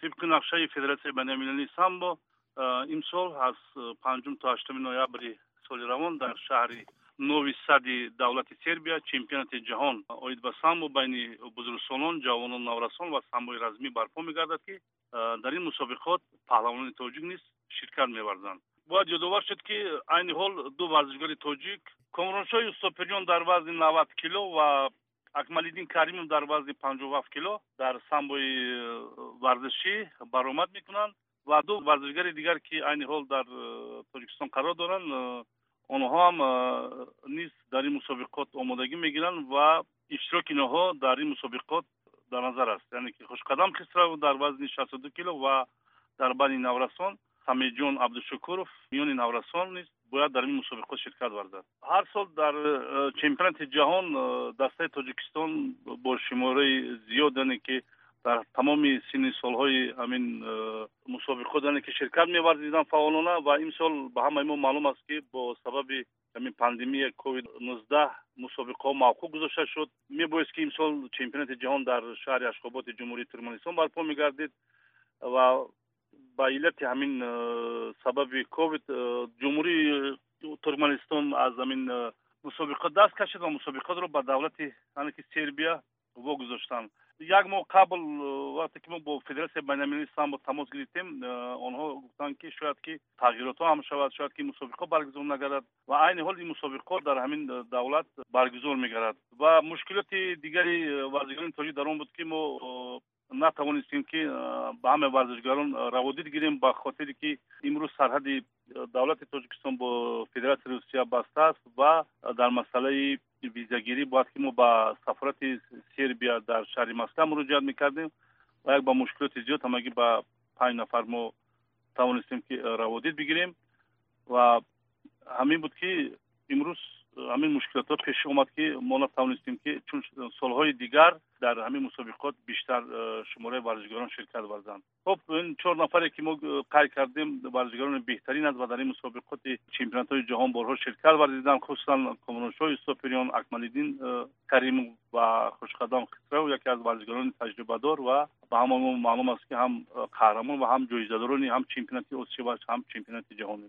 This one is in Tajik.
тибқи нақшаи федератсияи байналмилалии самбо имсол аз панҷум то ҳаштуми ноябри соли равон дар шаҳри нови сади давлати сербия чемпионати ҷаҳон оид ба самбо байни бузургсолон ҷавонон наврасон ва самбои размӣ барпо мегардад ки дар ин мусобиқот паҳлавонони тоҷик низ ширкат меварзанд бояд ёдовар шуд ки айни ҳол ду варзишгори тоҷик комроншоҳи устопирён дар вазни навад кило ва акмалиддин каримов дар вазни панҷоҳу ҳафт кило дар самбои варзишӣ баромад мекунанд ва ду варзишгари дигар ки айни ҳол дар э, тоҷикистон қарор доранд э, онҳо ҳам э, низ дар ин мусобиқот омодагӣ мегиранд ва иштироки инҳо дар ин мусобиқот дар назар аст. Яъне ки хушқадам хисрав дар вазни шасту ду кило ва дар байни наврасон самиҷон абдушукуров миёни наврасон низ бояд дар ин мусобиқот ширкат варзад ҳар сол дар чемпионати ҷаҳон дастаи тоҷикистон бо шумораи зиёд яъне ки дар тамоми синни солҳои ҳамин э, мусобиқот ки ширкат меварзиданд фаъолона ва имсол ба ҳамаи мо маълум аст ки бо сабаби ҳамин пандемия ковид нуздаҳ мусобиқаҳо мавқуф гузошта шуд. Мебоист ки имсол чемпионати ҷаҳон дар шаҳри ашхоботи ҷумҳурии туркманистон барпо мегардид ва ба иллати ҳамин э, сабаби ковид э, ҷумҳурии туркманистон аз ҳамин мусобиқот даст кашид ва мусобиқотро ба давлати ки сербия вогузоштанд як моҳ қабл э, вақте ки мо бо федератсияи байналмилалии самбо тамос гирифтем э, онҳо гуфтанд ки шояд ки тағйиротҳо ҳам шавад шояд ки мусобиқо баргузор нагардад ва айни ҳол ин мусобиқо дар ҳамин э, давлат баргузор мегардад ва мушкилоти дигари варзишгарони тоҷик дар он буд ки мо натавонистем ки ба ҳамаи варзишгарон раводид гирем ба хотире ки имрӯз сарҳади давлати тоҷикистон бо федератсияи русия бастааст ва дар масъалаи визагирӣ бояд ки мо ба сафорати сербия дар шаҳри москва муроҷиат мекардем ва як ба мушкилоти зиёд ҳамагӣ ба панҷ нафар мо тавонистем ки раводид бигирем ва ҳамин буд ки ҳамин мушкилотҳо пеш омад ки мо натавонистем ки чун солҳои дигар дар ҳамин мусобиқот биштар э, шумораи варзишгарон ширкат варзанд. Хуб ин чор нафаре ки мо қайд кардем варзишгарони беҳтарин аст ва дар ин мусобиқоти чемпионатҳои ҷаҳон борҳо ширкат варзиданд хусусан комроншоҳи сопириён акмалиддин э, каримов ва хушқадам хисрав яке аз варзишгарони таҷрибадор ва ба ҳамаи мо маълум аст ки ҳам э, қаҳрамон ва ҳам ҷоизадорони ҳам чемпионати осиё ва ҳам чемпионати ҷаҳон